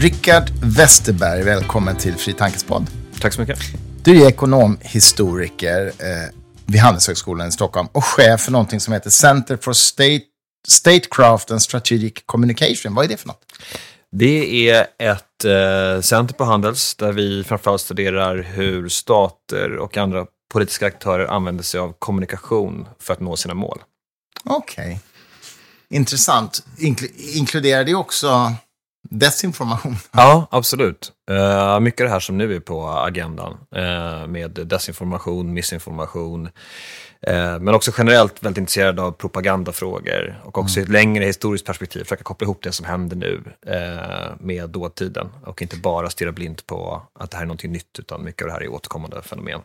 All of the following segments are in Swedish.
Rickard Westerberg, välkommen till Fri Tankespodd. Tack så mycket. Du är ekonomhistoriker eh, vid Handelshögskolan i Stockholm och chef för någonting som heter Center for State, Statecraft and Strategic Communication. Vad är det för något? Det är ett eh, center på Handels där vi framförallt studerar hur stater och andra politiska aktörer använder sig av kommunikation för att nå sina mål. Okej. Okay. Intressant. Inkl inkluderar det också desinformation? Ja, absolut. Uh, mycket det här som nu är på agendan uh, med desinformation, missinformation, uh, men också generellt väldigt intresserad av propagandafrågor och också mm. i ett längre historiskt perspektiv försöka koppla ihop det som händer nu med dåtiden och inte bara stirra blint på att det här är någonting nytt utan mycket av det här är återkommande fenomen.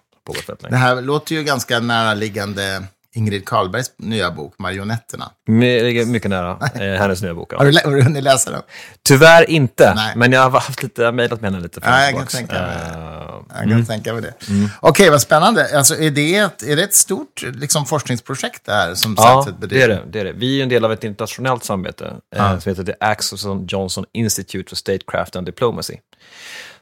Det här låter ju ganska näraliggande Ingrid Carlbergs nya bok, Marionetterna. My, mycket nära eh, hennes nya bok. Ja. Har, du, har du hunnit läsa den? Tyvärr inte, Nej. men jag har haft lite, mejlat med henne lite. Ja, jag kan tänka mig, uh, jag kan mm. tänka mig det. Mm. Okej, okay, vad spännande. Alltså, är, det ett, är det ett stort liksom, forskningsprojekt där som Ja, det är det, det är det. Vi är en del av ett internationellt samarbete ja. eh, som heter The Axelson Johnson Institute for Statecraft and Diplomacy.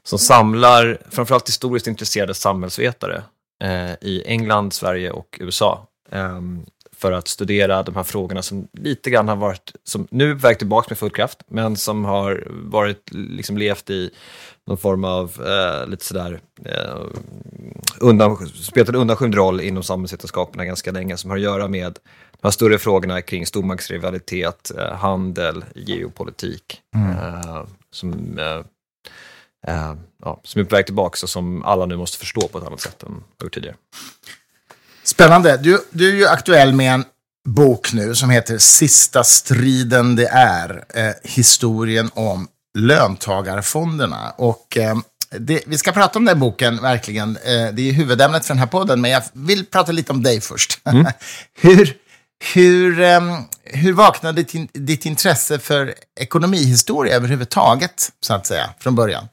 Som samlar framförallt historiskt intresserade samhällsvetare eh, i England, Sverige och USA för att studera de här frågorna som lite grann har varit, som nu är på väg tillbaka med full kraft, men som har varit, liksom levt i någon form av eh, lite sådär eh, undan, spelat en undanskymd roll inom samhällsvetenskaperna ganska länge, som har att göra med de här större frågorna kring stormaktsrivalitet, eh, handel, geopolitik, mm. eh, som, eh, eh, ja, som är på väg tillbaka och som alla nu måste förstå på ett annat sätt än tidigare. Spännande. Du, du är ju aktuell med en bok nu som heter Sista striden det är. Eh, historien om löntagarfonderna. Och eh, det, vi ska prata om den boken, verkligen. Eh, det är huvudämnet för den här podden, men jag vill prata lite om dig först. Mm. hur, hur, eh, hur vaknade ditt, ditt intresse för ekonomihistoria överhuvudtaget, så att säga, från början?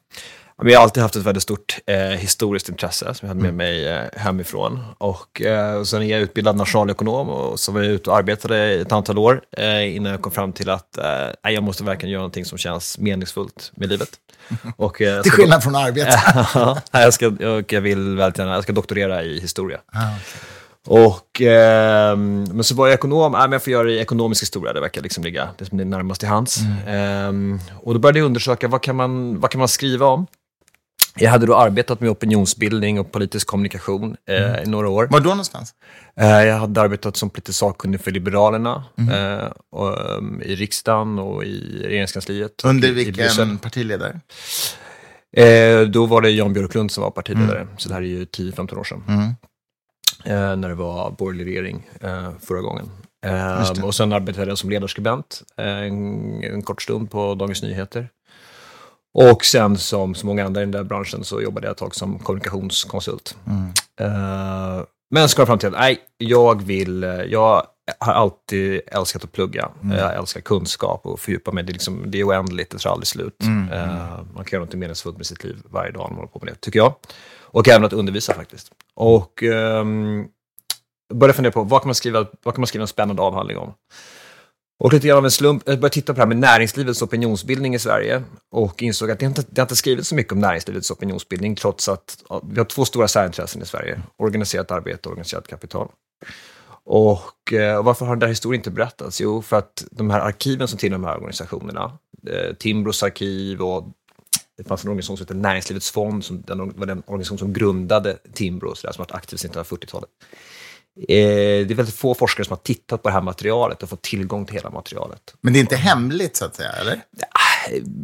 Jag har alltid haft ett väldigt stort eh, historiskt intresse som jag hade med mm. mig eh, hemifrån. Och, eh, sen är jag utbildad nationalekonom och så var jag ute och arbetade ett antal år eh, innan jag kom fram till att eh, jag måste verkligen göra någonting som känns meningsfullt med livet. Och, eh, till skillnad från arbete? ja, jag, ska, jag, jag vill väldigt gärna, jag ska doktorera i historia. Ah, okay. Och, eh, men så var jag ekonom, äh, men jag får göra det i ekonomisk historia, det verkar liksom ligga det som är närmast till hands. Mm. Eh, och då började jag undersöka vad kan, man, vad kan man skriva om? Jag hade då arbetat med opinionsbildning och politisk kommunikation eh, mm. i några år. Var då någonstans? Eh, jag hade arbetat som politisk sakkunnig för Liberalerna mm. eh, och, um, i riksdagen och i regeringskansliet. Under vilken partiledare? Eh, då var det Jan Björklund som var partiledare, mm. så det här är ju 10-15 år sedan. Mm. Eh, när det var borgerlig regering eh, förra gången. och sen arbetade jag som ledarskribent en, en kort stund på Dagens Nyheter. Och sen som så många andra i den där branschen så jobbade jag ett tag som kommunikationskonsult. Mm. Uh, men så kom jag fram till att nej, jag vill, jag har alltid älskat att plugga. Mm. Jag älskar kunskap och fördjupa mig. Det är, liksom, det är oändligt, det tar aldrig slut. Mm. Uh, man kan göra något meningsfullt med sitt liv varje dag när man håller på med det, tycker jag. Och även att undervisa faktiskt. Och um, började fundera på vad kan man skriva, vad kan man skriva en spännande avhandling om? Och lite grann av en slump, jag började titta på det här med näringslivets opinionsbildning i Sverige och insåg att det inte, det har inte skrivits så mycket om näringslivets opinionsbildning trots att vi har två stora särintressen i Sverige, organiserat arbete och organiserat kapital. Och, eh, och varför har den där historien inte berättats? Jo, för att de här arkiven som tillhör de här organisationerna, eh, Timbros arkiv och det fanns en organisation som heter Näringslivets fond, som den, var den organisation som grundade Timbro, så där, som varit aktiv sedan 1940-talet. Eh, det är väldigt få forskare som har tittat på det här materialet och fått tillgång till hela materialet. Men det är inte hemligt så att säga, eller?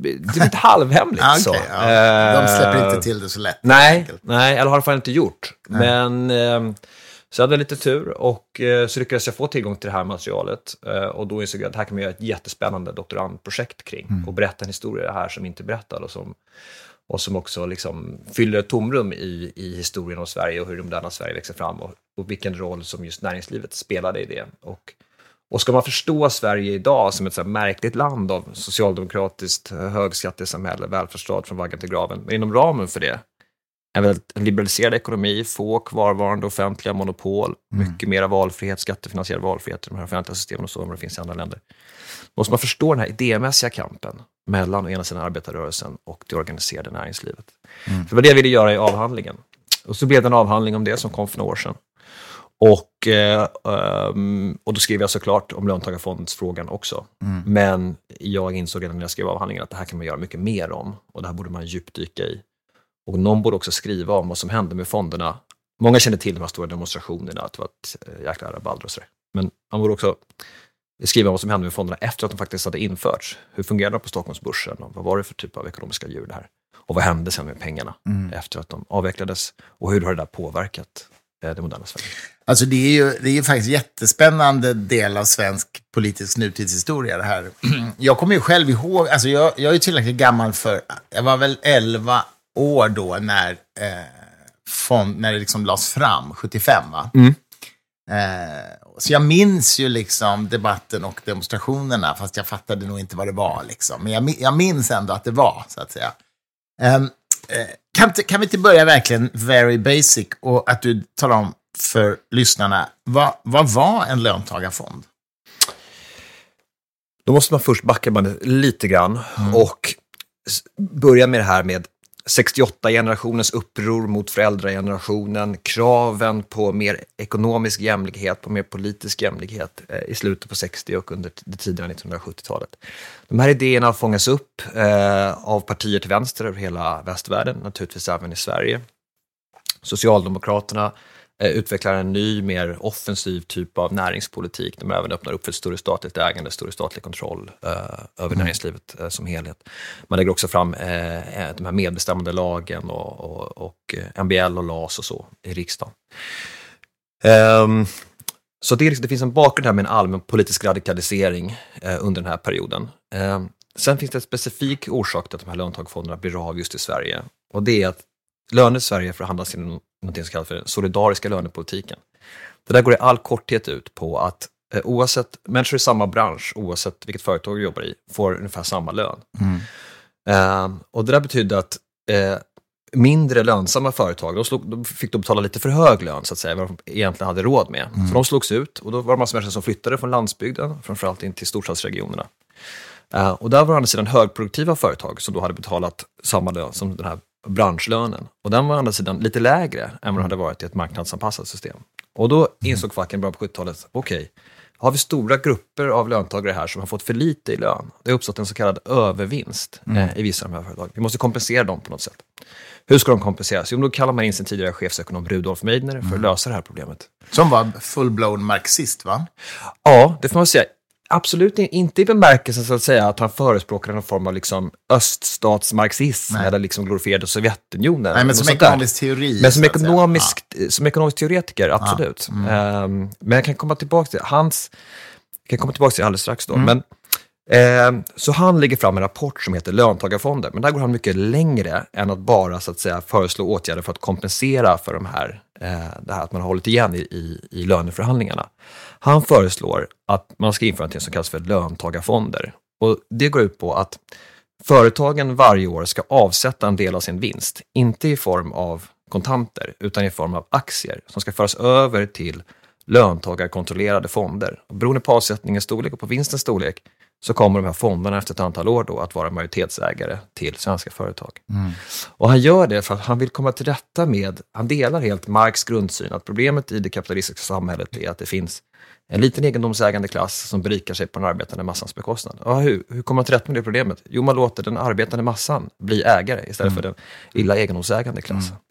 Det är inte halvhemligt. ah, okay, så. Ja. De släpper inte till det så lätt. Nej, nej eller har de inte gjort. Nej. Men eh, så jag hade lite tur och eh, så lyckades jag få tillgång till det här materialet. och då insåg jag att det här kan man göra ett jättespännande doktorandprojekt kring mm. och berätta en historia här som inte berättad och som och som också liksom fyller ett tomrum i, i historien om Sverige och hur det moderna Sverige växer fram och, och vilken roll som just näringslivet spelade i det. Och, och ska man förstå Sverige idag som ett så märkligt land av socialdemokratiskt högskattesamhälle, välfärdsstat från vaggan till graven, men inom ramen för det en väldigt liberaliserad ekonomi, få kvarvarande offentliga monopol, mm. mycket mera valfrihet, skattefinansierad valfrihet i de här offentliga systemen och så, än det finns i andra länder. Måste man förstå den här idémässiga kampen mellan å ena sidan arbetarrörelsen och det organiserade näringslivet. Mm. För det var det jag ville göra i avhandlingen. Och så blev det en avhandling om det som kom för några år sedan. Och, eh, um, och då skrev jag såklart om löntagarfondsfrågan också. Mm. Men jag insåg redan när jag skrev avhandlingen att det här kan man göra mycket mer om och det här borde man djupdyka i. Och någon borde också skriva om vad som hände med fonderna. Många kände till de här stora demonstrationerna, att det var ett eh, jäkla rabalder och sådär. Men man borde också skriva om vad som hände med fonderna efter att de faktiskt hade införts. Hur fungerade de på Stockholmsbörsen? Och vad var det för typ av ekonomiska djur det här? Och vad hände sen med pengarna mm. efter att de avvecklades? Och hur har det där påverkat eh, det moderna Sverige? Alltså det är ju, det är ju faktiskt jättespännande del av svensk politisk nutidshistoria det här. Jag kommer ju själv ihåg, alltså jag, jag är ju tillräckligt gammal för, jag var väl 11 år då när, eh, fond, när det liksom lades fram, 75 va? Mm. Eh, så jag minns ju liksom debatten och demonstrationerna, fast jag fattade nog inte vad det var. Liksom. Men jag, jag minns ändå att det var, så att säga. Um, uh, kan, kan vi inte börja verkligen very basic och att du talar om för lyssnarna, vad, vad var en löntagarfond? Då måste man först backa bandet lite grann mm. och börja med det här med 68-generationens uppror mot föräldragenerationen, kraven på mer ekonomisk jämlikhet, på mer politisk jämlikhet eh, i slutet på 60 och under det tidiga 1970-talet. De här idéerna fångas upp eh, av partier till vänster över hela västvärlden, naturligtvis även i Sverige. Socialdemokraterna utvecklar en ny, mer offensiv typ av näringspolitik där man även öppnar upp för ett större statligt ägande, större statlig kontroll eh, över mm. näringslivet eh, som helhet. Man lägger också fram eh, eh de här medbestämmande lagen och, och, och eh, MBL och LAS och så i riksdagen. Um, så det, det, finns en bakgrund här med en allmän politisk radikalisering under den här perioden. Um, sen finns det en specifik orsak till att de här löntagarfonderna blir av just i Sverige och det är att löner i Sverige förhandlas inom något som kallas för den solidariska lönepolitiken. Det där går i all korthet ut på att eh, oavsett, människor i samma bransch, oavsett vilket företag du jobbar i, får ungefär samma lön. Mm. Eh, och det där betyder att eh, mindre lönsamma företag, de, slog, de fick då betala lite för hög lön, så att säga, vad de egentligen hade råd med. Mm. Så de slogs ut och då var det massor människor som flyttade från landsbygden, framförallt in till storstadsregionerna. Uh, och där var å andra sidan högproduktiva företag som då hade betalat samma lön som den här branschlönen. Och den var å andra sidan lite lägre än vad den hade varit i ett marknadsanpassat system. Och då insåg facken i början på 70-talet, okej, okay, har vi stora grupper av löntagare här som har fått för lite i lön. Det har uppstått en så kallad övervinst mm. eh, i vissa av de här företagen. Vi måste kompensera dem på något sätt. Hur ska de kompenseras? Jo, då kallar man in sin tidigare chefsekonom Rudolf Meidner för att mm. lösa det här problemet. Som var full-blown marxist, va? Ja, det får man säga absolut inte i bemärkelsen så att säga att han förespråkar någon form av liksom öststatsmarxism Nej. eller liksom glorifierade Sovjetunionen. Nej, men som ekonomisk teori. Men som ekonomisk, ja. som ekonomisk teoretiker, absolut. Ja. Mm. Um, men jag kan komma tillbaka till hans, jag kan komma tillbaka till alldeles strax då. Mm. Men, Ehm, så han lägger fram en rapport som heter löntagarfonder, men där går han mycket längre än att bara så att säga föreslå åtgärder för att kompensera för de här, eh, det här att man har hållit igen i, i, i löneförhandlingarna. Han föreslår att man ska införa något som kallas för löntagarfonder. Och det går ut på att företagen varje år ska avsätta en del av sin vinst, inte i form av kontanter, utan i form av aktier som ska föras över till löntagarkontrollerade fonder. Och beroende på avsättningens storlek och på vinstens storlek så kommer de här fonderna efter ett antal år då att vara majoritetsägare till svenska företag. Mm. Och han gör det för att han vill komma till rätta med, han delar helt Marx grundsyn att problemet i det kapitalistiska samhället är att det finns en liten egendomsägande klass som berikar sig på den arbetande massans bekostnad. Ja, hur, hur kommer man till rätta med det problemet? Jo, man låter den arbetande massan bli ägare istället mm. för den illa egendomsägande klassen. Mm.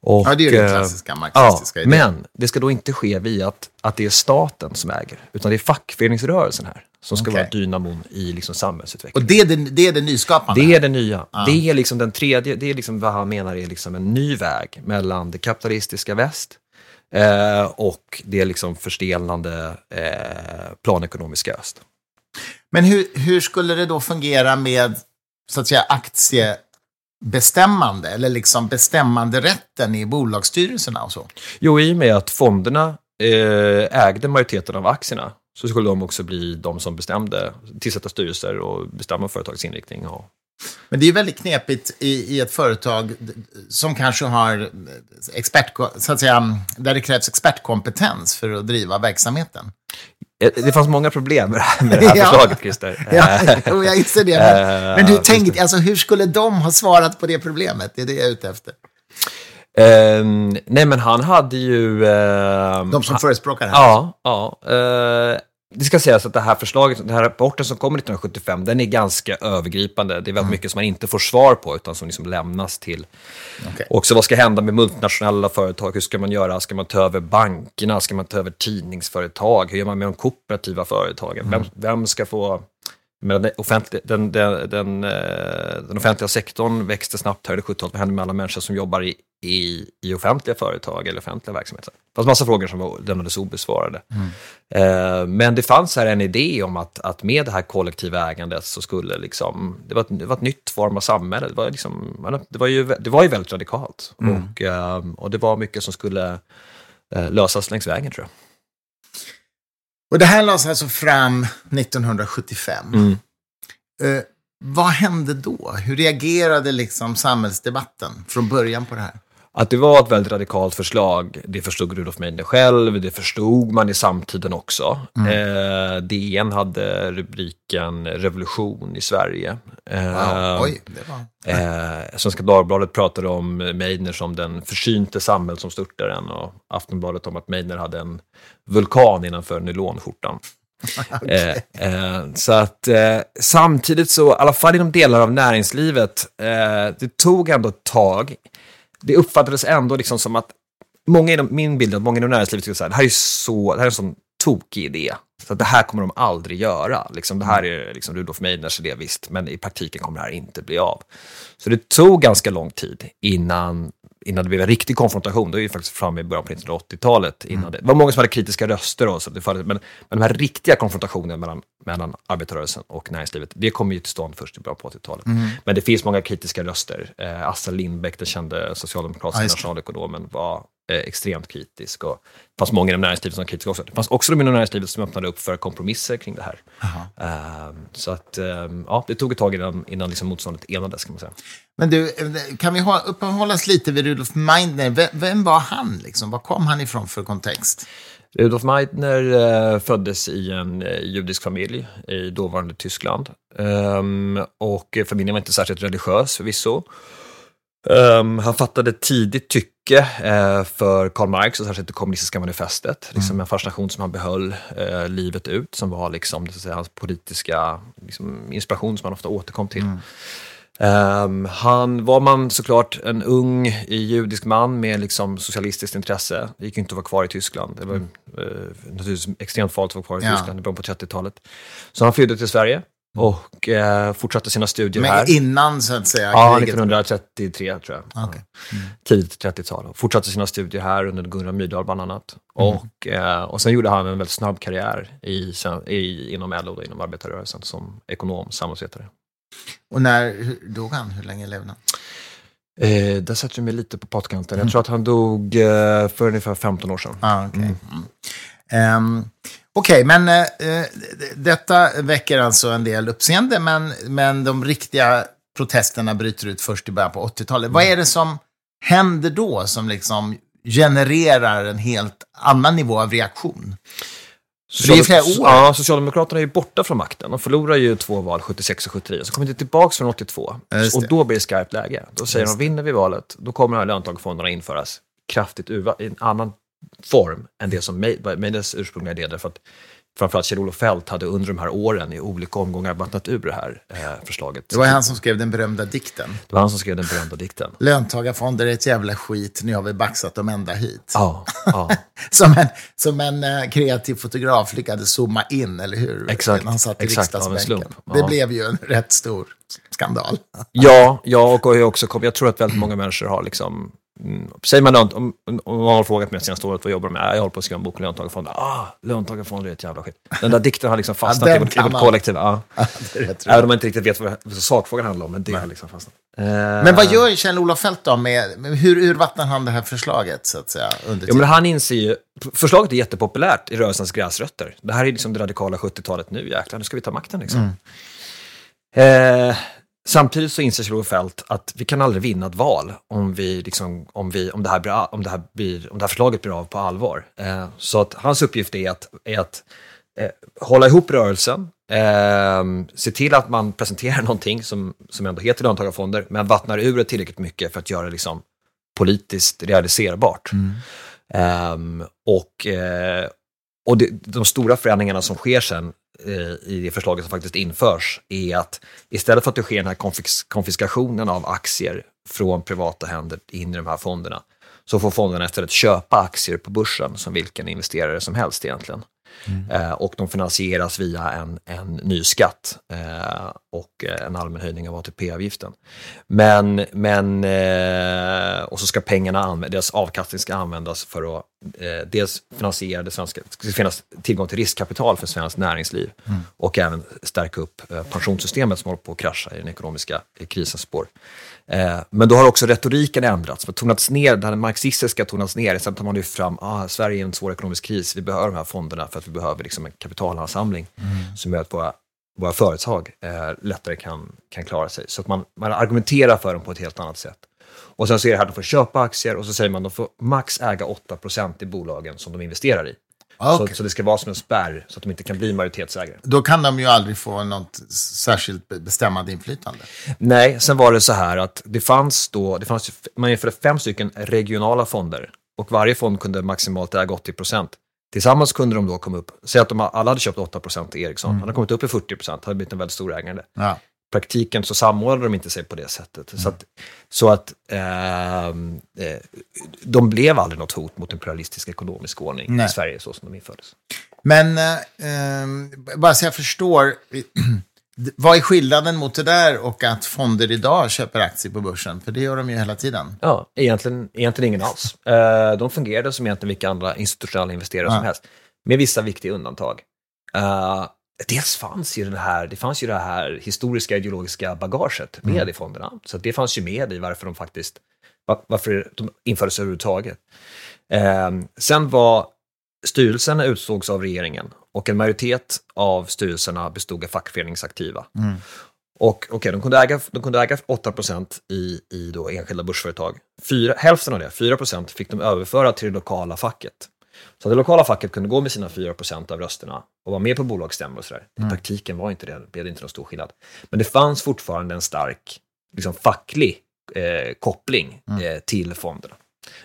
Och, ja, det är den eh, klassiska marxistiska ja, idén. Men det ska då inte ske via att, att det är staten som äger, utan det är fackföreningsrörelsen här som ska okay. vara dynamon i liksom samhällsutvecklingen. Och det är det, det, är det nyskapande? Det är det nya. Ah. Det är liksom den tredje, det är liksom vad han menar är liksom en ny väg mellan det kapitalistiska väst eh, och det liksom förstelnande eh, planekonomiska öst. Men hur, hur skulle det då fungera med så att säga aktiebestämmande eller liksom bestämmanderätten i bolagsstyrelserna och så? Jo, i och med att fonderna eh, ägde majoriteten av aktierna så skulle de också bli de som bestämde, tillsätta styrelser och bestämma företagets inriktning och Men det är väldigt knepigt i, i ett företag som kanske har expert, så att säga, där det krävs expertkompetens för att driva verksamheten. Eh, det fanns många problem med det här förslaget, Christer. ja, jag inser det. Men, men du tänkte, alltså, hur skulle de ha svarat på det problemet? Det är det jag är ute efter. Uh, nej, men han hade ju... Uh, de som förespråkar det här? Ja. ja uh, det ska sägas att det här förslaget, den här rapporten som kommer 1975, den är ganska övergripande. Det är väldigt mm. mycket som man inte får svar på, utan som liksom lämnas till. Okay. Också vad ska hända med multinationella företag? Hur ska man göra? Ska man ta över bankerna? Ska man ta över tidningsföretag? Hur gör man med de kooperativa företagen? Mm. Vem, vem ska få men den, offentlig, den, den, den, eh, den, offentliga sektorn växte snabbt här i 70-talet. Vad händer med alla människor som jobbar i, i, i offentliga företag eller offentliga verksamheter? Det fanns massa frågor som lämnades obesvarade. Mm. Eh, men det fanns här en idé om att, att med det här kollektiva ägandet så skulle liksom, det var ett, det var ett nytt form av samhälle. Det var, liksom, det var, ju, det var ju väldigt radikalt. Mm. Och, eh, och det var mycket som skulle eh, lösas längs vägen tror jag. Och det här lades alltså fram 1975. Mm. Eh, vad hände då? Hur reagerade liksom samhällsdebatten från början på det här? Att det var ett väldigt radikalt förslag, det förstod Rudolf Meidner själv, det förstod man i samtiden också. Mm. Eh, DN hade rubriken Revolution i Sverige. Eh, wow. Oj, det var... eh, Svenska Dagbladet pratade om Meidner som den försynte samhällsomstörtaren och Aftonbladet om att Meidner hade en vulkan innanför nylonskjortan. okay. eh, eh, så att eh, samtidigt så, i alla fall inom delar av näringslivet, eh, det tog ändå ett tag det uppfattades ändå liksom som att många inom, min bild att många inom näringslivet tycker att det här är så, det här är en sån tokig idé. Så att det här kommer de aldrig göra. Liksom, det här är liksom Rudolf Meidners idé, visst, men i praktiken kommer det här inte bli av. Så det tog ganska lång tid innan innan det blev en riktig konfrontation, då är vi faktiskt framme i början på 1980-talet. Mm. Det. det var många som hade kritiska röster, då, så det men, men de här riktiga konfrontationerna mellan, mellan arbetarrörelsen och näringslivet, det kom ju till stånd först i början på 80-talet. Mm. Men det finns många kritiska röster. Eh, Assar Lindbeck, den kände socialdemokratiska nationalekonomen, var eh, extremt kritisk. Och det fanns många inom näringslivet som var kritiska också. Det fanns också de inom näringslivet som öppnade upp för kompromisser kring det här. Uh, så att, uh, ja, det tog ett tag innan, innan liksom motståndet enades, kan man säga. Men du, kan vi ha, uppehålla oss lite vid Rudolf Meidner? Vem, vem var han? Liksom? Var kom han ifrån för kontext? Rudolf Meidner eh, föddes i en eh, judisk familj i dåvarande Tyskland. Um, och familjen var inte särskilt religiös förvisso. Um, han fattade tidigt tycke uh, för Karl Marx och särskilt det kommunistiska manifestet. Liksom mm. Liksom en fascination som han behöll uh, livet ut, som var liksom, säga, hans politiska liksom, inspiration som han ofta återkom till. Mm. Um, han var man såklart en ung judisk man med liksom socialistiskt intresse. Det gick inte att vara kvar i Tyskland. Det var mm. uh, naturligtvis extremt farligt att vara kvar i ja. Tyskland i början på 30-talet. Så han flydde till Sverige och uh, fortsatte sina studier Men här. Men innan så att säga? Ja, 1933 tror jag. Okay. Mm. Tidigt 30-tal. Fortsatte sina studier här under Gunnar Myrdal bland annat. Mm. Och, uh, och sen gjorde han en väldigt snabb karriär i, i, inom LO, och inom arbetarrörelsen, som ekonom, samhällsvetare. Och när dog han? Hur länge levde han? Eh, där sätter du mig lite på potkanten. Jag tror att han dog eh, för ungefär 15 år sedan. Ah, okay. Mm. Um, Okej, men eh, detta väcker alltså en del uppseende, men, men de riktiga protesterna bryter ut först i början på 80-talet. Mm. Vad är det som händer då som liksom genererar en helt annan nivå av reaktion? det är flera år. Ja, Socialdemokraterna är ju borta från makten. De förlorar ju två val, 76 och 79. Så kommer de tillbaka från 82. Och då blir det skarpt läge. Då säger de, vinner vi valet, då kommer löntagarfonderna införas kraftigt i en annan form än det som Meidners ursprungliga idé. Därför att framförallt Kjell-Olof Fält hade under de här åren i olika omgångar vattnat ur det här eh, förslaget. Det var han som skrev den berömda dikten. Det var han som skrev den berömda dikten. Löntagarfonder är ett jävla skit, nu har vi baxat dem ända hit. Ja, ja. som en, som en uh, kreativ fotograf lyckades zooma in, eller hur? Exakt, han satt i exakt av en slump. Ja. Det blev ju en rätt stor skandal. ja, ja, och jag, också, jag tror att väldigt många människor har liksom. Säger man något, om, om man har frågat mig senaste året vad jobbar med, jag håller på att skriva en bok om löntagarfonder. Ah, löntagarfonder är ett jävla skit. Den där dikten har liksom fastnat ja, i, vårt, kollektiv. Ja. Även om man inte riktigt vet vad, sakfrågan handlar om, men det Nej. har liksom fastnat. Men vad gör Kjell-Olof Feldt då med, hur urvattnar han det här förslaget så att säga? Under jo, men han inser ju, förslaget är jättepopulärt i rörelsens gräsrötter. Det här är liksom det radikala 70-talet nu, jäklar, nu ska vi ta makten liksom. Mm. Eh, Samtidigt så inser Kjell-Olof Feldt att vi kan aldrig vinna ett val om, vi liksom, om, vi, om, det, här blir, om, det, här blir, om det här förslaget blir av på allvar. Eh, så att hans uppgift är att, är att eh, hålla ihop rörelsen, eh, se till att man presenterar någonting som, som ändå heter löntagarfonder, men vattnar ur det tillräckligt mycket för att göra det liksom politiskt realiserbart. Mm. Um, och uh, och det, de stora förändringarna som sker sen i det förslaget som faktiskt införs är att istället för att det sker den här konfis konfiskationen av aktier från privata händer in i de här fonderna, så får fonderna istället köpa aktier på börsen som vilken investerare som helst egentligen. Mm. Eh, och de finansieras via en, en ny skatt eh, och en allmän höjning av ATP-avgiften. Men, men eh, och så ska pengarna, deras avkastning ska användas för att eh, dels finansiera det svenska, det ska finnas tillgång till riskkapital för svenskt näringsliv mm. och även stärka upp eh, pensionssystemet som håller på att krascha i den ekonomiska krisens spår. Eh, men då har också retoriken ändrats, tonats ner, den marxistiska tonats ner. Istället har man lyft fram, ah, Sverige är i en svår ekonomisk kris, vi behöver de här fonderna för att vi behöver liksom en kapitalansamling mm. som gör att våra, våra företag eh, lättare kan, kan klara sig. Så att man, man argumenterar för dem på ett helt annat sätt. Och sen så är det här att de får köpa aktier och så säger man att de får max äga 8% i bolagen som de investerar i. Okay. Så, så, det ska vara som en spärr så att de inte kan bli majoritetsägare. Då kan de ju aldrig få något särskilt bestämmande inflytande. Nej, sen var det så här att det fanns då, det fanns, man införde fem stycken regionala fonder och varje fond kunde maximalt äga 80 procent. Tillsammans kunde de då komma upp, säg att de alla hade köpt 8 procent i Ericsson, mm. hade kommit upp i 40 procent, hade blivit en väldigt stor ägare. Ja praktiken så samordnade de inte sig på det sättet. Mm. Så att, så att ehm, eh, de blev aldrig något hot mot en pluralistisk ekonomisk ordning Nej. i Sverige så som de infördes. Men eh, ehm, bara så jag förstår, vad är skillnaden mot det där och att fonder idag köper aktier på börsen? För det gör de ju hela tiden. Ja, egentligen, egentligen ingen alls. Eh, de fungerade som egentligen vilka andra institutionella investerare ja. som helst, med vissa viktiga undantag. Dels fanns ju det här, det fanns ju det här historiska ideologiska bagaget med mm. i fonderna. Så det fanns ju med i varför de faktiskt, varför de infördes överhuvudtaget. Eh, sen var styrelsen utsågs av regeringen och en majoritet av styrelserna bestod av fackföreningsaktiva. Mm. Och okay, de, kunde äga, de kunde äga 8 i, i då enskilda börsföretag. Fyra, hälften av det, 4% fick de överföra till det lokala facket. Så det lokala facket kunde gå med sina 4% av rösterna och vara med på bolagsstämmor och sådär. Mm. I praktiken var inte det, blev det inte någon stor skillnad. Men det fanns fortfarande en stark liksom, facklig eh, koppling mm. eh, till fonderna.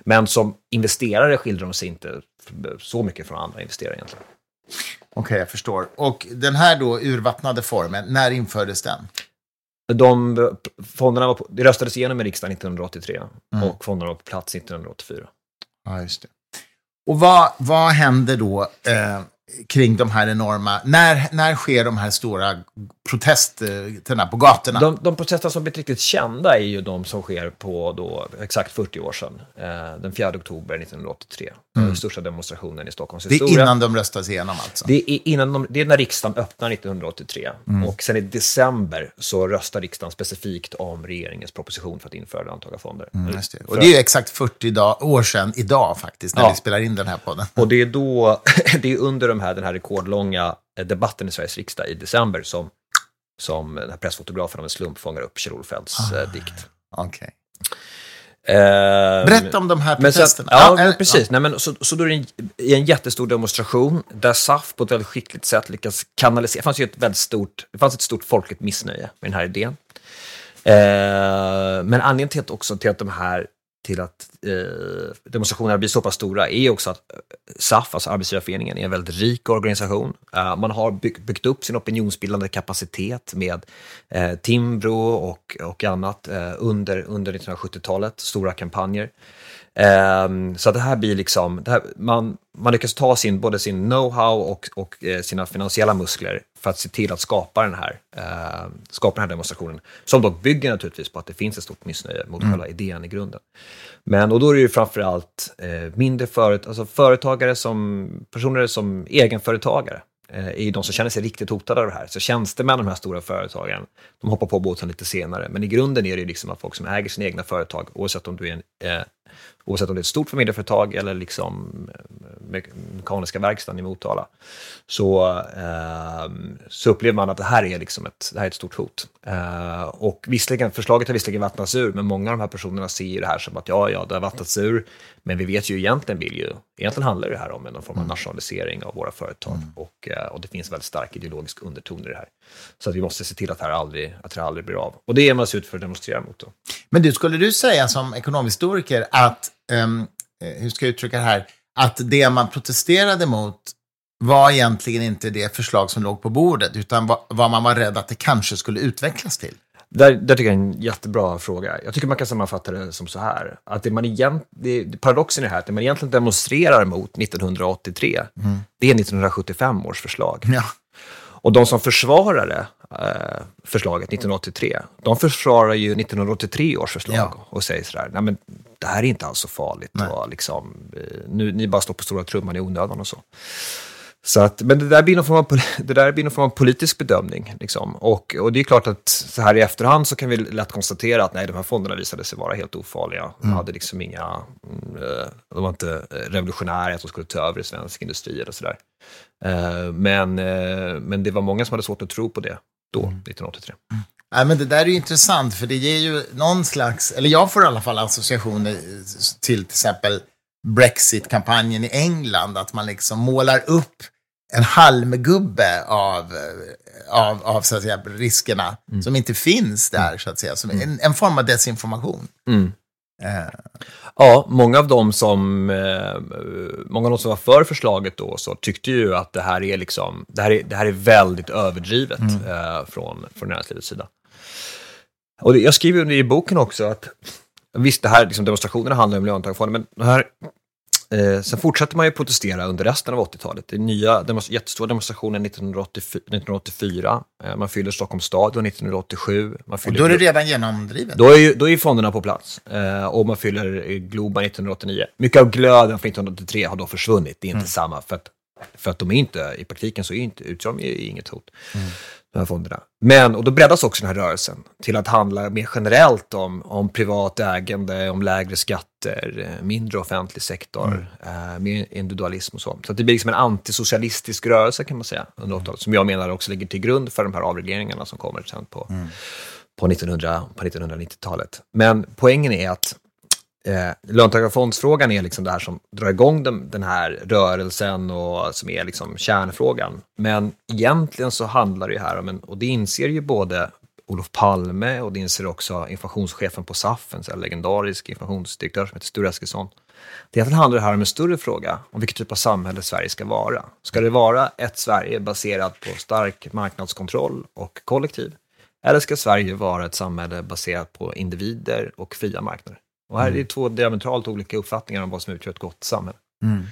Men som investerare skiljer de sig inte så mycket från andra investerare egentligen. Okej, okay, jag förstår. Och den här då urvattnade formen, när infördes den? De, fonderna var på, det röstades igenom i riksdagen 1983 mm. och fonderna var på plats 1984. Ja, just det. Och vad, vad händer då eh, kring de här enorma... När, när sker de här stora protesterna på gatorna? De, de protester som blivit riktigt kända är ju de som sker på då, exakt 40 år sedan, eh, den 4 oktober 1983. Mm. Den största demonstrationen i Stockholms historia. Det är innan de röstas igenom alltså? Det är, innan de, det är när riksdagen öppnar 1983. Mm. Och sen i december så röstar riksdagen specifikt om regeringens proposition för att införa löntagarfonder. Mm, det. Och det är ju exakt 40 dag, år sedan idag faktiskt, när ja. vi spelar in den här podden. Och det är då, det är under de här, den här rekordlånga eh, debatten i Sveriges riksdag i december som, som den här pressfotografen av en slump fångar upp Kjell-Olof Feldts ah, eh, dikt. Okay. Eh, Berätta om de här protesterna. ja, ja, precis. Ja. Nej, men, så, så då är det en, en jättestor demonstration där SAF på ett väldigt skickligt sätt lyckas kanalisera. Det fanns ju ett väldigt stort, det fanns ett stort folkligt missnöje med den här idén. Eh, men anledningen till att, också till att de här till att demonstrationerna blir så pass stora är också att eh, SAF, alltså Arbetsgivarföreningen, är en väldigt rik organisation. Uh, man har byggt, upp sin opinionsbildande kapacitet med eh, Timbro och, och annat eh, under, under 1970-talet, stora kampanjer. Um, så det här blir liksom, här, man, man lyckas ta sin, både sin know-how och, och eh, sina finansiella muskler för att se till att skapa den här, eh, skapa den här demonstrationen. Som dock bygger naturligtvis på att det finns ett stort missnöje mot mm. själva idén i grunden. Men och då är det ju framförallt eh, mindre företag, alltså företagare som, personer som egenföretagare eh, är de som känner sig riktigt hotade av det här. Så tjänstemän, de här stora företagen, de hoppar på båten lite senare. Men i grunden är det ju liksom att folk som äger sina egna företag, oavsett om du är en, eh, oavsett om det är ett stort familjeföretag eller liksom mekaniska verkstaden i Motala, så, eh, så upplever man att det här är, liksom ett, det här är ett stort hot. Eh, och visserligen, förslaget har visserligen vattnats ur, men många av de här personerna ser det här som att ja, ja, det har vattnats ur, men vi vet ju egentligen vill ju, egentligen handlar det här om en form av mm. nationalisering av våra företag mm. och, eh, och det finns väldigt stark ideologisk underton i det här. Så att vi måste se till att det här aldrig, att det aldrig blir av. Och det är man ut för att demonstrera mot. Då. Men du, skulle du säga som ekonomhistoriker att, um, hur ska jag uttrycka det här, att det man protesterade mot var egentligen inte det förslag som låg på bordet, utan vad man var rädd att det kanske skulle utvecklas till? Där, där tycker jag är en jättebra fråga. Jag tycker man kan sammanfatta det som så här. Att det man egent, det, paradoxen är här att det man egentligen demonstrerar mot 1983, mm. det är 1975 års förslag. Ja. Och de som försvarade eh, förslaget 1983, de försvarar ju 1983 års förslag ja. och säger sådär, nej men det här är inte alls så farligt och liksom, eh, nu, ni bara står på stora trumman i onödan och så. Så att, men det där blir någon form av, det där blir någon form av politisk bedömning. Liksom. Och, och det är klart att så här i efterhand så kan vi lätt konstatera att nej, de här fonderna visade sig vara helt ofarliga. De mm. hade liksom inga, mm, eh, de var inte revolutionära, att de skulle ta över svensk industri eller sådär. Eh, men, eh, men det var många som hade svårt att tro på det då, 1983. Mm. Ja, men det där är ju intressant, för det ger ju någon slags, eller jag får i alla fall associationer till till exempel Brexit-kampanjen i England, att man liksom målar upp en halmgubbe av, av, av så att säga, riskerna mm. som inte finns där, så att säga. Som en, en form av desinformation. Mm. Uh. Ja, många av dem som, eh, många av de som var för förslaget då så tyckte ju att det här är, liksom, det här är, det här är väldigt överdrivet mm. eh, från, från näringslivets sida. Och det, jag skriver i boken också att Visst, det här, liksom, demonstrationerna handlar om löntagarfonder, men det här, eh, sen fortsätter man ju protestera under resten av 80-talet. Det är nya demonst jättestora demonstrationer 1984, eh, man fyller Stockholms stadion 1987. Man fyller, och då är det redan genomdrivet? Då är, ju, då är fonderna på plats eh, och man fyller Globen 1989. Mycket av glöden från 1983 har då försvunnit, det är inte mm. samma, för att, för att de är inte, i praktiken så är inte, utgör de inget hot. Mm de här fonderna. Men, och då breddas också den här rörelsen till att handla mer generellt om, om privat ägande, om lägre skatter, eh, mindre offentlig sektor, mm. eh, mer individualism och så. Så det blir liksom en antisocialistisk rörelse kan man säga under 80-talet, som jag menar också ligger till grund för de här avregleringarna som kommer sen på, mm. på, 1900, på 1990-talet. Men poängen är att Eh, löntagarfondsfrågan är liksom det här som drar igång den, den här rörelsen och som är liksom kärnfrågan. Men egentligen så handlar det ju här om en, och det inser ju både Olof Palme och det inser också informationschefen på SAF, en legendarisk informationsdirektör som heter Sture Eskilsson. Det handlar det här om en större fråga, om vilken typ av samhälle Sverige ska vara. Ska det vara ett Sverige baserat på stark marknadskontroll och kollektiv? Eller ska Sverige vara ett samhälle baserat på individer och fria marknader? Och här mm. är det två diametralt olika uppfattningar om vad som utgör ett gott samhälle. Mm.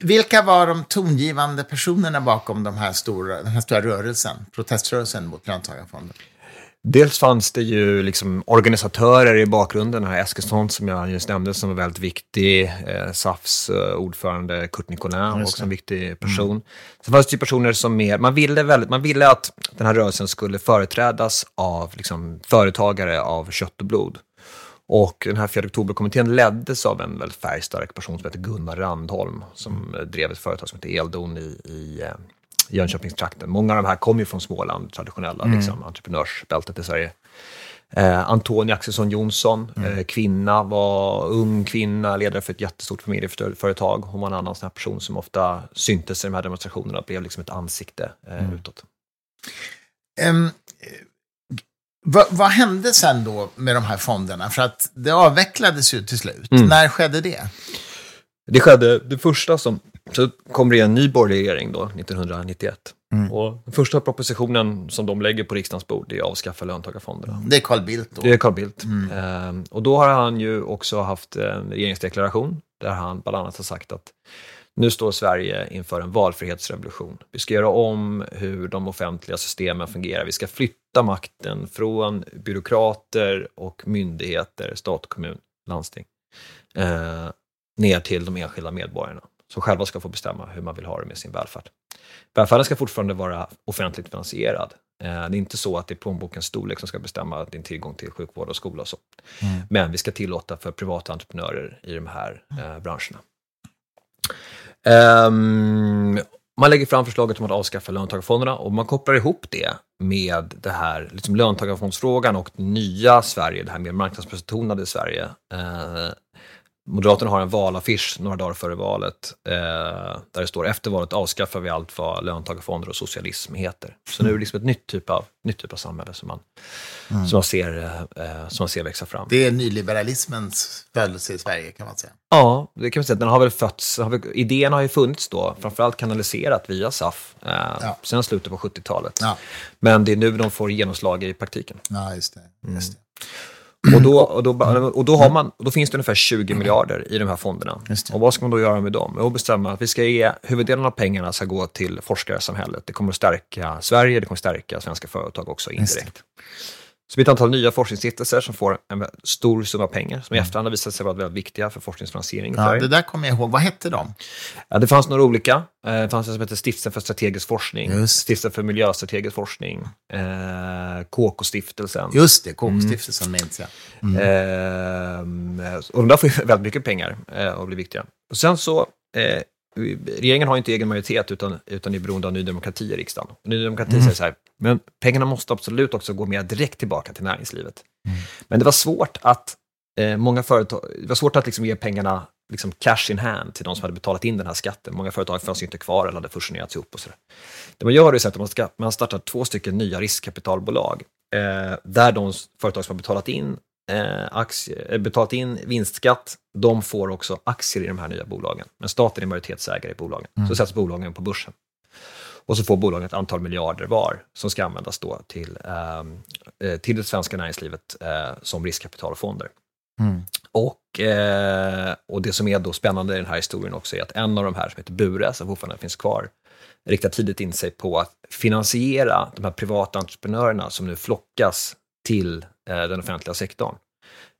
Vilka var de tongivande personerna bakom de här stora, den här stora rörelsen, proteströrelsen mot löntagarfonder? Dels fanns det ju liksom organisatörer i bakgrunden, den här Eskilsson som jag just nämnde som var väldigt viktig, eh, SAFs eh, ordförande Kurt Nicolin, också en viktig person. Mm. Sen fanns det ju personer som mer, man ville, väldigt, man ville att den här rörelsen skulle företrädas av liksom, företagare av kött och blod. Och den här 4 oktober-kommittén leddes av en väldigt färgstark person som heter Gunnar Randholm som drev ett företag som heter Eldon i, i eh, Jönköpingstrakten. Många av de här kommer ju från Småland, traditionella mm. liksom, entreprenörsbältet i Sverige. Eh, Antonia Axelsson Jonsson, mm. eh, kvinna, var ung kvinna, ledare för ett jättestort familjeföretag. Hon var en annan sån här person som ofta syntes i de här demonstrationerna och blev liksom ett ansikte eh, mm. utåt. Um, Va, vad hände sen då med de här fonderna? För att det avvecklades ju till slut. Mm. När skedde det? Det skedde, det första som, så kom det en ny borgerlig regering då, 1991. Mm. Och den första propositionen som de lägger på riksdagens bord är att avskaffa löntagarfonderna. Det är Carl Bildt då? Det är Carl Bildt. Mm. Ehm, och då har han ju också haft en regeringsdeklaration där han bland annat har sagt att nu står Sverige inför en valfrihetsrevolution. Vi ska göra om hur de offentliga systemen fungerar. Vi ska flytta makten från byråkrater och myndigheter, stat, kommun, landsting, eh, ner till de enskilda medborgarna som själva ska få bestämma hur man vill ha det med sin välfärd. Välfärden ska fortfarande vara offentligt finansierad. Eh, det är inte så att det är plånbokens storlek som ska bestämma din tillgång till sjukvård och skola och så. Mm. Men vi ska tillåta för privata entreprenörer i de här eh, branscherna. Um, man lägger fram förslaget om att avskaffa löntagarfonderna och man kopplar ihop det med det här liksom löntagarfondsfrågan och nya Sverige, det här mer marknadsbetonade Sverige. Eh, Moderaterna har en valaffisch några dagar före valet eh, där det står efter valet avskaffar vi allt vad löntagarfonder och socialism heter. Så nu är det liksom ett nytt typ av, nytt typ av samhälle som man, mm. som, man ser, eh, som man ser växa fram. Det är nyliberalismens födelse i Sverige kan man säga. Ja, det kan man säga. Den har väl fötts, har väl, idén har ju funnits då, framförallt kanaliserat via SAF, eh, ja. sen slutet på 70-talet. Ja. Men det är nu de får genomslag i praktiken. Ja, just det. Just det. Mm. Och då, och, då, och, då har man, då finns det ungefär 20 miljarder i de här fonderna. Och vad ska man då göra med dem? Jo, bestämma att vi ska ge, huvuddelen av pengarna ska gå till forskarsamhället. Det kommer att stärka Sverige, det kommer att stärka svenska företag också indirekt. Så ett antal nya forskningsstiftelser som får en stor summa pengar, som i mm. efterhand har visat sig vara väldigt viktiga för forskningsfinansiering. Ja, det där kommer jag ihåg. Vad hette de? Ja, det fanns några olika. Eh, det fanns en som hette Stiftelsen för strategisk forskning, Stiftelsen för miljöstrategisk forskning, eh, KK-stiftelsen. Just det, KK-stiftelsen mm. minns jag. Mm. Eh, och de där får ju väldigt mycket pengar eh, och blir viktiga. Och sen så regeringen har inte egen majoritet utan, utan är beroende av Ny Demokrati i riksdagen. Ny Demokrati mm. säger så här, men pengarna måste absolut också gå mer direkt tillbaka till näringslivet. Mm. Men det var svårt att, eh, många företag, det var svårt att liksom ge pengarna liksom cash in hand till de som hade betalat in den här skatten. Många företag fanns ju inte kvar eller hade fusionerats ihop och sådär. Det man gör är att man, ska, man startar två stycken nya riskkapitalbolag eh, där de företag som har betalat in aktie, eh, betalat in vinstskatt, de får också aktier i de här nya bolagen. Men staten är majoritetsägare i bolagen. Mm. Så sätts bolagen på börsen. Och så får bolagen ett antal miljarder var som ska användas då till, ehm, eh, till det svenska näringslivet eh, som riskkapitalfonder. Mm. Och, eh, och det som är då spännande i den här historien också är att en av de här som heter Bure, som fortfarande finns kvar, riktar tidigt in sig på att finansiera de här privata entreprenörerna som nu flockas till Eh, den offentliga sektorn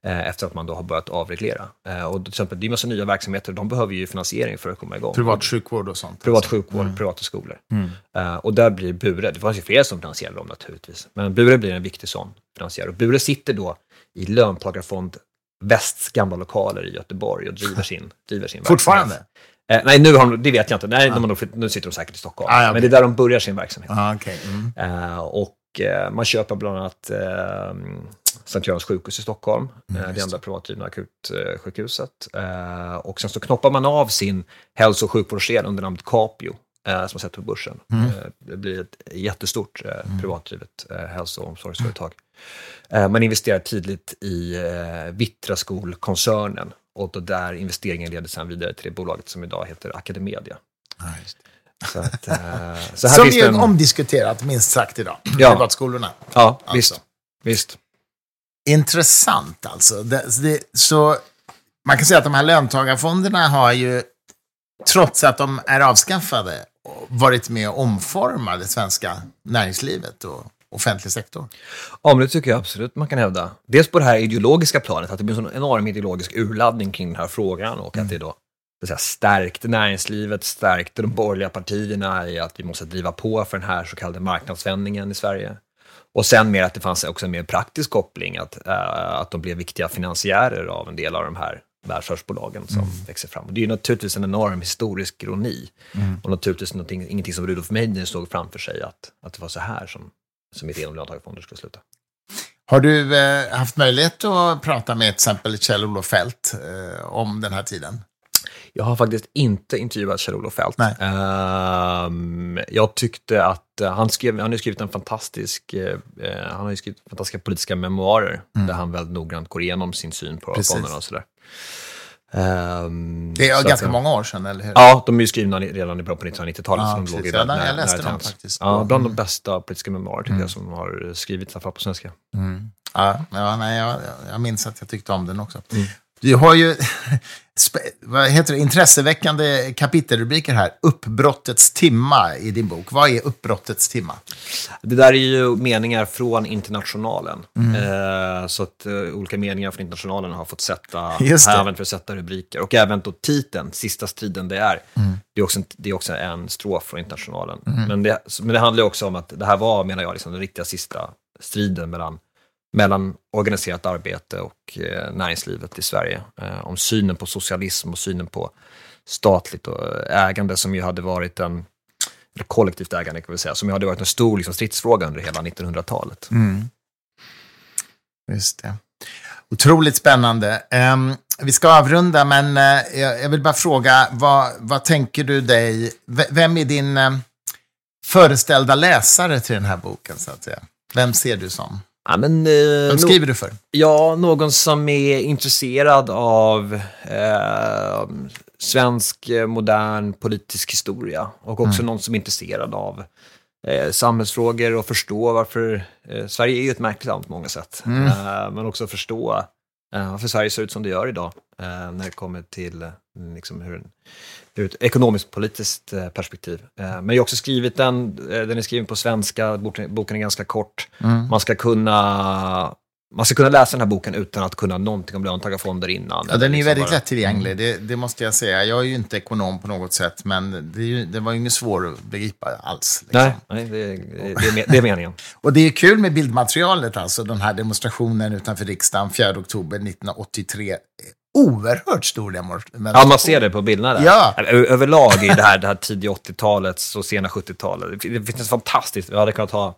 eh, efter att man då har börjat avreglera. Eh, och till exempel, det är en massa nya verksamheter, de behöver ju finansiering för att komma igång. Privat sjukvård och sånt? Privat alltså. sjukvård, mm. privata skolor. Mm. Och där blir Bure, det fanns ju fler som finansierade dem naturligtvis, men Bure blir en viktig sån finansiär. Och Bure sitter då i löntagarfond Västs gamla lokaler i Göteborg och driver sin, driver sin Fortfarande? Eh, nej, nu har de, det vet jag inte. Nej, ah. nu sitter de säkert i Stockholm. Ah, okay. Men det är där de börjar sin verksamhet. Ah, okay. mm. eh, och Eh, man köper bland annat eh, Sankt Görans sjukhus i Stockholm, mm, eh, det enda privatdrivna akutsjukhuset. och sen så knoppar man av sin hälso och sjukvårdsdel under namnet Capio, som har sett på börsen. Mm. det blir ett jättestort mm. privatdrivet hälso och omsorgsföretag. man investerar tidigt i Vittraskol-koncernen och då där investeringen leder sen vidare till det bolaget som idag heter Academedia. Ja, så att, uh, så här Som är en... omdiskuterat, minst sagt, idag. Ja. Privatskolorna. Ja, alltså. visst. visst. Intressant alltså. Det, det, så man kan säga att de här löntagarfonderna har ju, trots att de är avskaffade, varit med och omforma det svenska näringslivet och offentlig sektor. Ja, men det tycker jag absolut man kan hävda. Dels på det här ideologiska planet, att det blir en sån enorm ideologisk urladdning kring den här frågan och mm. att det då säga, stärkte näringslivet, stärkte de borgerliga partierna i att vi måste driva på för den här så kallade marknadsvändningen i Sverige. Och sen mer att det fanns också en mer praktisk koppling, att, äh, att de blev viktiga finansiärer av en del av de här välfärdsbolagen som mm. växer fram. Och det är ju naturligtvis en enorm historisk ironi. Mm. Och naturligtvis ingenting som Rudolf Meidner såg framför sig, att, att det var så här som, som idén om löntagarfonder skulle sluta. Har du eh, haft möjlighet att prata med till exempel Kjell-Olof Feldt eh, om den här tiden? Jag har faktiskt inte intervjuat Kjell-Olof Feldt. Uh, jag tyckte att uh, han, skrev, han har skrivit en fantastisk, uh, han har skrivit fantastiska politiska memoarer mm. där han väldigt noggrant går igenom sin syn på fonderna och sådär. Um, det är ganska att, många år sedan, eller hur? Ja, de är ju skrivna redan i början på 1990-talet. Ja, som låg i när, jag läste dem faktiskt. Ja, bland de bästa politiska memoarer tycker mm. jag som har skrivits, i alla fall på svenska. Mm. Ja, ja, nej, jag, jag minns att jag tyckte om den också. Mm. Du har ju vad heter det, intresseväckande kapitelrubriker här. Uppbrottets timma i din bok. Vad är uppbrottets timma? Det där är ju meningar från Internationalen. Mm. Eh, så att uh, olika meningar från Internationalen har fått sätta, använt för att sätta rubriker. Och även då titeln, Sista striden det är. Mm. Det, är också en, det är också en strof från Internationalen. Mm. Men, det, men det handlar också om att det här var, menar jag, liksom den riktiga sista striden mellan mellan organiserat arbete och eh, näringslivet i Sverige. Eh, om synen på socialism och synen på statligt eh, ägande som ju hade varit en, eller kollektivt ägande kan vi säga, som ju hade varit en stor liksom, stridsfråga under hela 1900-talet. Mm. Just det. Otroligt spännande. Um, vi ska avrunda, men uh, jag, vill bara fråga, vad, vad tänker du dig, v vem är din uh, föreställda läsare till den här boken, så att säga? Vem ser du som? Ja, men, uh, Vem skriver du för? Ja, någon som är intresserad av eh, svensk modern politisk historia och också mm. någon som är intresserad av eh, samhällsfrågor och förstå varför eh, Sverige är ju ett märkligt land på många sätt. Mm. Eh, men också förstå eh, varför Sverige ser ut som det gör idag eh, när det kommer till eh, liksom hur, ur ett ekonomiskt politiskt perspektiv. men jag har också skrivit den, den är skriven på svenska, boken är ganska kort. Mm. Man ska kunna man ska kunna läsa den här boken utan att kunna någonting om löntagarfonder innan. Ja, den är liksom väldigt bara... lättillgänglig, mm. det, det, måste jag säga. Jag är ju inte ekonom på något sätt, men det, ju, det var ju inget svårt att begripa alls. Liksom. Nej, nej det, det, är, det är meningen. och det är kul med bildmaterialet, alltså den här demonstrationen utanför riksdagen 4 oktober 1983 oerhört stor demonstration. Ja, man ser det på bilderna där. Ja. Överlag i det här, det här tidiga 80-talet och sena 70-talet. Det finns fantastiskt. Vi hade kunnat ha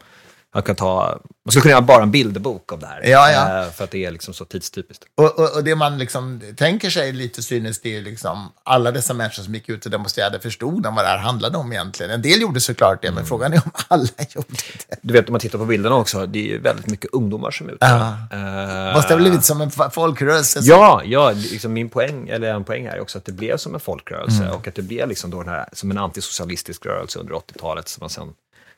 man, kan ta, man skulle kunna göra bara en bilderbok av det här. Ja, ja. Eh, för att det är liksom så tidstypiskt. Och, och, och, det man liksom tänker sig lite synes, det är liksom alla dessa människor som gick ut och demonstrerade förstod de vad det här handlade om egentligen. En del gjorde såklart det, men mm. frågan är om alla gjorde det. Du vet, om man tittar på bilderna också, det är ju väldigt mycket ungdomar som är ute. Ja. Uh, Måste ha blivit som en folkrörelse. Ja, ja liksom min poäng, eller en poäng är också att det blev som en folkrörelse mm. och att det blev liksom då den här, som en antisocialistisk rörelse under 80-talet som man sen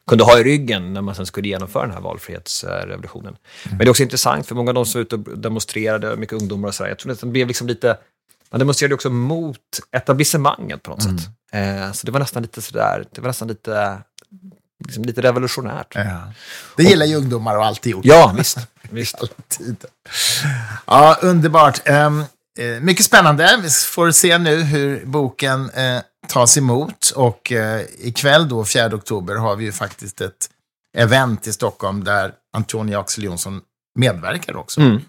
kunde ha i ryggen när man sen skulle genomföra den här valfrihetsrevolutionen. Mm. Men det är också intressant, för många av de som var ute och demonstrerade, mycket ungdomar och sådär, jag tror att det blev liksom lite, man demonstrerade också mot etablissemanget på något mm. sätt. Eh, så det var nästan lite sådär, det var nästan lite, liksom lite revolutionärt. Ja. Det gillar ju ungdomar och alltid gjort. Ja, visst. visst. Alltid. Ja, underbart. Um, mycket spännande. Vi får se nu hur boken uh, tas emot. Och eh, ikväll då, 4 oktober, har vi ju faktiskt ett event i Stockholm där Antonia Axel Jonsson medverkar också. Mm.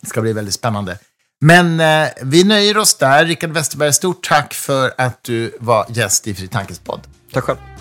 Det ska bli väldigt spännande. Men eh, vi nöjer oss där. Rickard Westerberg, stort tack för att du var gäst i Fri Tankes podd. Tack själv.